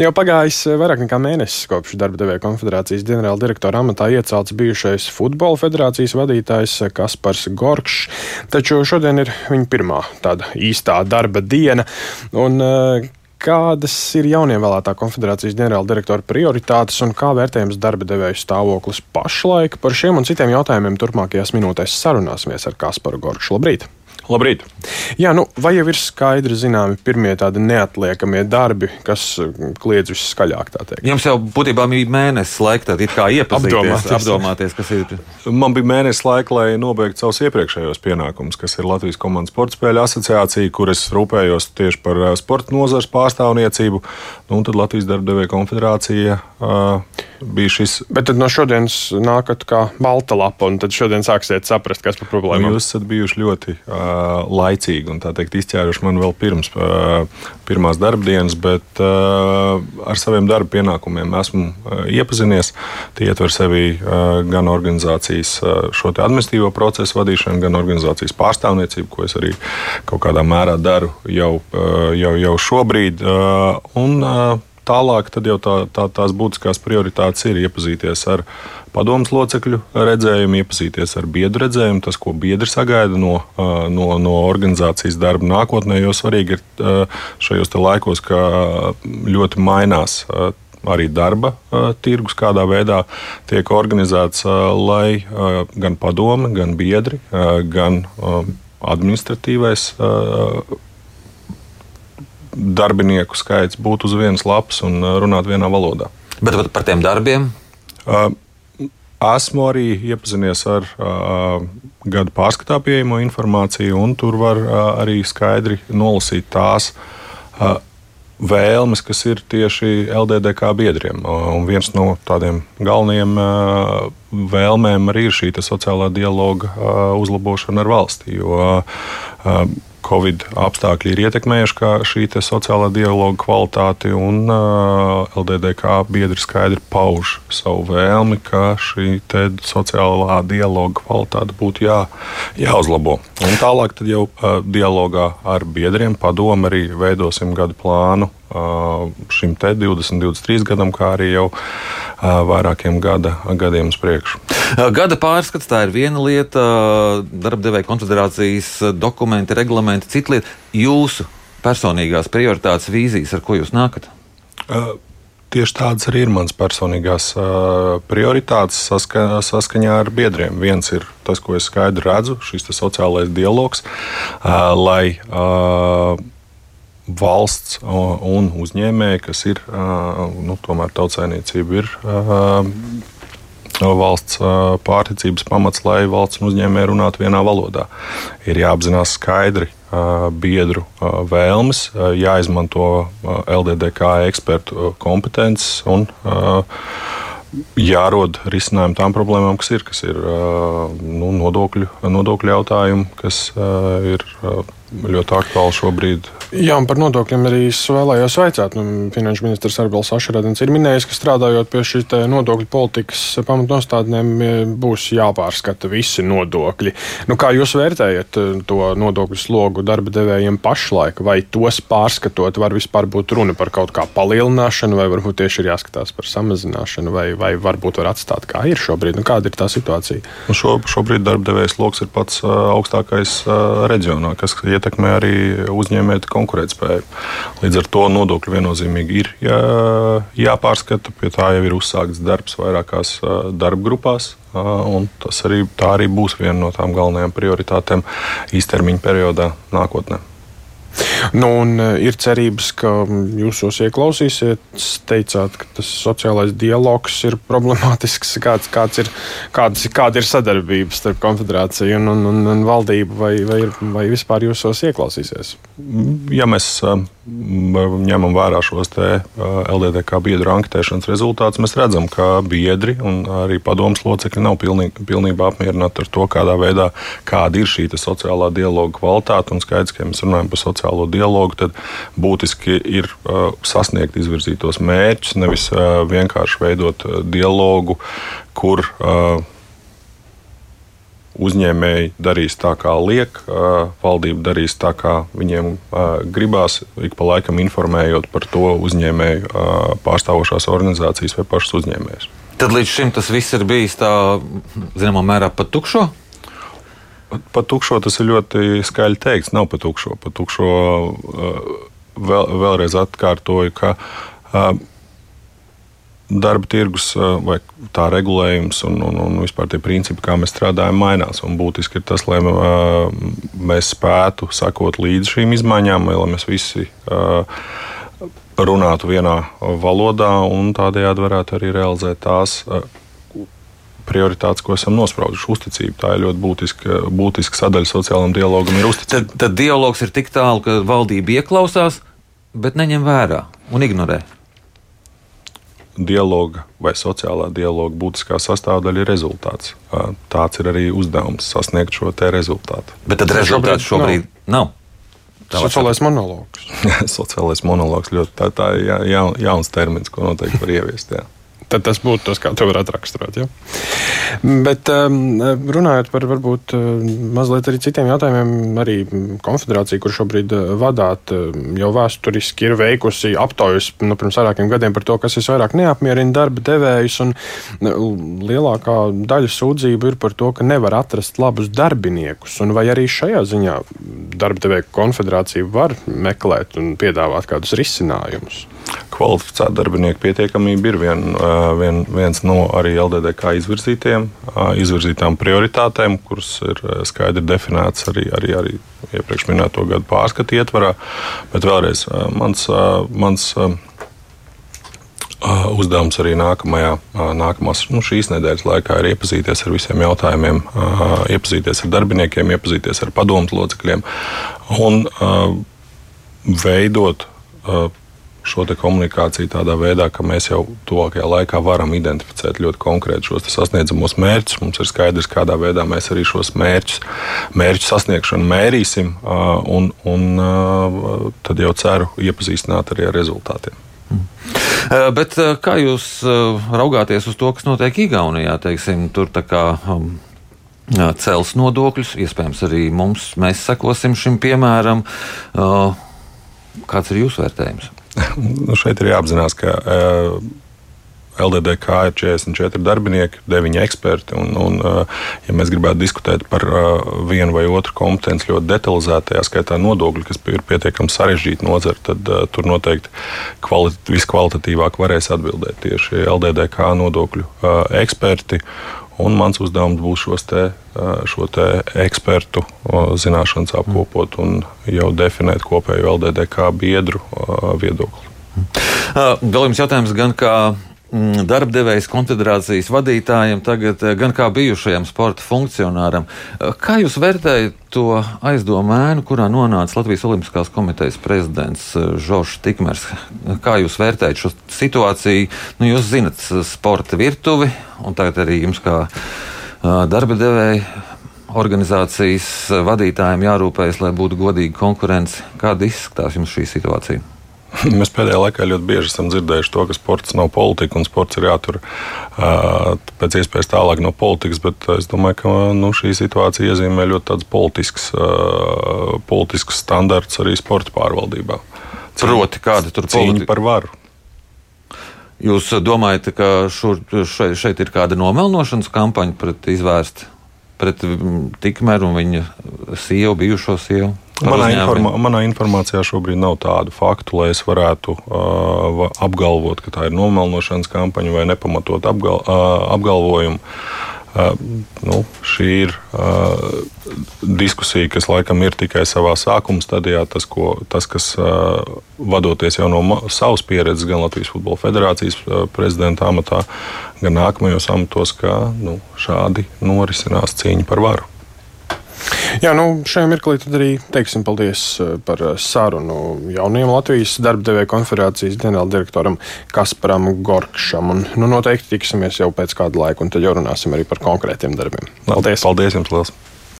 Jau pagājis vairāk nekā mēnesis kopš darba devēja konfederācijas ģenerāla direktora amatā iecelts bijušais futbola federācijas vadītājs Kaspars Gorkšs, taču šodien ir viņa pirmā tāda īstā darba diena. Un, kādas ir jaunievēlētā konfederācijas ģenerāldirektora prioritātes un kā vērtējams darba devēju stāvoklis pašlaik. Par šiem un citiem jautājumiem turpmākajās minūtēs sarunāsimies ar Kasparu Gorkšu. Labrīt! Labrīt! Jā, nu, vai jau ir skaidri zināmi pirmie tādi neatliekamie darbi, kas mm, kliedz viskaļāk? Jums jau būtībā bija mēnesis laika, tad kā iepazīties, apdomāties, apdomāties, kas ir. Man bija mēnesis laika, lai nobeigtu savus iepriekšējos pienākumus, kas ir Latvijas komandas sporta spēļu asociācija, kur es rūpējos tieši par sporta nozares pārstāvniecību. Nu, un tad Latvijas darbdevēja konfederācija uh, bija šis. Bet tad no šodienas nākat kā balta lapa, un tad šodien sāksiet saprast, kas par problēmu. Nu, jūs esat bijuši ļoti uh, laicīgi un tā teikt izķēruši man vēl pirms pirmās darbdienas, bet ar saviem darba pienākumiem esmu iepazinies. Tie ietver sevi gan organizācijas šo administratīvo procesu vadīšanu, gan organizācijas pārstāvniecību, ko es arī kaut kādā mērā daru jau, jau, jau šobrīd. Un, Tālāk jau tā, tā, tās būtiskās prioritātes ir iepazīties ar padomus locekļu redzējumu, iepazīties ar biedru redzējumu, tas, ko biedri sagaida no, no, no organizācijas darba nākotnē. Jo svarīgi ir šajos laikos, ka ļoti mainās arī darba tirgus, kādā veidā tiek organizēts, lai gan padome, gan biedri, gan administratīvais darbinieku skaits būtu uz vienas lapas un uh, runāt vienā valodā. Bet par tiem darbiem? Uh, esmu arī iepazinies ar uh, gada pārskatā pieejamo informāciju, un tur var arī skaidri nolasīt tās vēlmes, kas ir tieši LDDK biedriem. Un viens no tādiem galvenajiem vēlmēm arī ir šī sociālā dialoga uzlabošana ar valsti. Jo, Covid apstākļi ir ietekmējuši šī sociālā dialoga kvalitāti, un uh, LDDK biedri skaidri pauž savu vēlmi, ka šī sociālā dialoga kvalitāte būtu jā, jāuzlabo. Un tālāk jau uh, dialogā ar biedriem padomu arī veidosim gadu plānu šim te 20, 23 gadam, kā arī jau vairākiem gada, gadiem uz priekšu. Gada pārskats tā ir viena lieta, darbdevēja konfederācijas dokumenti, reglamenti, cita lieta. Jūsu personīgās prioritātes, vīzijas, ar ko jūs nākat? Tieši tādas arī ir manas personīgās uh, prioritātes saska, saskaņā ar biedriem. Viens ir tas, ko es skaidri redzu, šis sociālais dialogs, uh, lai uh, valsts un uzņēmēji, kas ir nu, tomēr tautsājniecība, ir valsts pārticības pamats, lai valsts un uzņēmēji runātu vienā valodā. Ir jāapzinās skaidri biedru vēlmes, jāizmanto LDDK ekspertu kompetences un jārod risinājumi tām problēmām, kas ir, kas ir nu, nodokļu, nodokļu jautājumi, kas ir ļoti aktuāli šobrīd. Jā, un par nodokļiem arī es vēlējos vaicāt. Nu, Finanšu ministrs Arbels Ašradens ir minējis, ka strādājot pie šīs nodokļu politikas pamatnostādnēm būs jāpārskata visi nodokļi. Nu, kā jūs vērtējat eh, to nodokļu slogu darba devējiem pašlaik? Vai tos pārskatot, var vispār būt runa par kaut kā palielināšanu, vai varbūt tieši ir jāskatās par samazināšanu, vai, vai varbūt var atstāt kā ir šobrīd? Nu, kāda ir tā situācija? Nu, šo, šobrīd darba devējs lokus ir pats uh, augstākais reģionā, kas iet ietekmē arī uzņēmēju konkurētspēju. Līdz ar to nodokļi viennozīmīgi ir jā, jāpārskata. Pie tā jau ir uzsākts darbs vairākās darba grupās. Tas arī, arī būs viena no tām galvenajām prioritātēm īstermiņa periodā nākotnē. Nu, un e, ir cerības, ka jūs tos ieklausīsiet. Teicāt, ka tas sociālais dialogs ir problemātisks. Kāds, kāds ir, kāds, kāda ir sadarbība starp konfederāciju un, un, un, un valdību, vai, vai, vai vispār jūs tos ieklausīsieties? Ja mēs e, ņemam vērā šos e, LDDK biedru anketēšanas rezultātus, mēs redzam, ka biedri un arī padomus locekļi nav pilnīgi, pilnībā apmierināti ar to, kādā veidā kāda ir šī sociālā dialoga kvalitāte. Un skaidrs, ka ja mēs runājam par sociālo dialogu, tad būtiski ir uh, sasniegt izvirzītos mērķus, nevis uh, vienkārši veidot uh, dialogu, kur uzņēmēji darīs tā, kā liek, valdība darīs tā, kā viņiem gribās, ik pa laikam informējot par to uzņēmēju pārstāvošās organizācijas vai pašas uzņēmējas. Tad līdz šim tas viss ir bijis tā, zināmā mērā, pat tukšo. Pat tukšo tas ir ļoti skaļi teikts. Nav pat tukšo. Pat tukšo vēl, vēlreiz atkārtoju, ka darba tirgus vai tā regulējums un, un, un vispār tie principi, kā mēs strādājam, mainās. Un būtiski ir tas, lai mēs spētu sakot līdzi šīm izmaiņām, lai mēs visi runātu vienā valodā un tādējādi varētu arī realizēt tās prioritātes, ko esam nosprauduši. Uzticība tā ir ļoti būtiska, būtiska sadaļa sociālajam dialogam. Tad, tad dialogs ir tik tālu, ka valdība ieklausās, bet neņem vērā un ignorē dialoga vai sociālā dialoga būtiskā sastāvdaļa ir rezultāts. Tāds ir arī uzdevums sasniegt šo rezultātu. Bet tad rezultāts šobrīd nav. nav. Sociālais monologs. Sociālais monologs ļoti tā, tā ja, ja, jauns termins, ko noteikti var ieviest. Jā. Tad tas būtu tas, kā to varētu raksturot. Ja? Bet um, runājot par varbūt uh, mazliet arī citiem jautājumiem, arī konfederācija, kur šobrīd uh, vadāt, uh, jau vēsturiski ir veikusi aptaujas nu, pirms vairākiem gadiem par to, kas visvairāk neapmierina darba devējus. Lielākā daļa sūdzību ir par to, ka nevar atrast labus darbiniekus. Vai arī šajā ziņā darba devēja konfederācija var meklēt un piedāvāt kādus risinājumus? Kvalificēta darbinieku pietiekamība ir vien, vien, viens no arī LDDK izvirzītiem, izvirzītām prioritātēm, kuras ir skaidri definētas arī, arī, arī iepriekš minēto gadu pārskatu ietvarā. Bet vēlreiz mans, mans uzdevums arī nākamajā, nākamās, nu, šīs nedēļas laikā ir iepazīties ar visiem jautājumiem, iepazīties ar darbiniekiem, iepazīties ar padomus locekļiem un veidot šo komunikāciju tādā veidā, ka mēs jau tuvākajā laikā varam identificēt ļoti konkrēti šos sasniedzamos mērķus. Mums ir skaidrs, kādā veidā mēs arī šos mērķus, mērķu sasniegšanu mērīsim, un, un tad jau ceru iepazīstināt arī ar rezultātiem. Bet kā jūs raugāties uz to, kas notiek Igaunijā? Teiksim, tur tā kā cels nodokļus, iespējams, arī mums, mēs sekosim šim piemēram. Kāds ir jūsu vērtējums? nu, šeit ir jāapzinās, ka LDDK ir 44 darbinieki, 9 eksperti. Un, un, uh, ja mēs gribētu diskutēt par uh, vienu vai otru kompetenci ļoti detalizēti, tā skaitā nodokļi, kas ir pietiekami sarežģīti nozara, tad tur noteikti kvalit viskvalitatīvāk varēs atbildēt tieši LDDK nodokļu eksperti. Un mans uzdevums būs šos te, šo te ekspertu zināšanas apkopot un jau definēt kopējo LDDK biedru viedokli. Vēl jums jautājums gan kā darbdevējs konfederācijas vadītājiem, tagad eh, gan kā bijušajam sporta funkcionāram. Eh, kā jūs vērtējat to aizdomu ēnu, kurā nonāca Latvijas Olimpiskās komitejas prezidents eh, Žoržs Tikmers? Kā jūs vērtējat šo situāciju? Nu, jūs zinat sporta virtuvi, un tagad arī jums kā darba devēja organizācijas vadītājiem jārūpējas, lai būtu godīga konkurence. Kāda izskatās jums šī situācija? Mēs pēdējā laikā ļoti bieži esam dzirdējuši to, ka sports nav politika un sports ir jātur uh, pēc iespējas tālāk no politikas. Bet es domāju, ka nu, šī situācija iezīmē ļoti tāds politisks, uh, politisks standarts arī sporta pārvaldībā. Proti, kāda tur cīņa par varu. Jūs domājat, ka šur, šeit, šeit ir kāda nomelnošanas kampaņa pret izvērsta pret Tikmeru un viņa sievu, bijušo sievu? Manā, informā, manā informācijā šobrīd nav tādu faktu, lai es varētu uh, apgalvot, ka tā ir nomelnošanas kampaņa vai nepamatot apgal, uh, apgalvojumu. Uh, nu, šī ir uh, diskusija, kas laikam ir tikai savā sākuma stadijā. Tas, ko, tas kas uh, vadoties jau no savas pieredzes, gan Latvijas Futbola Federācijas uh, prezidenta amatā, gan nākamajos amatos, ka nu, šādi norisinās cīņa par varu. Jā, nu, šajā mirklī arī teiksim paldies eh, par eh, sarunu jaunajam Latvijas darba devēja konferācijas ģenerāldirektoram Kasparam Gorkšam. Un, nu, noteikti tiksimies jau pēc kāda laika, un tad jau runāsim arī par konkrētiem darbiem. Paldies! Paldies jums! Liels.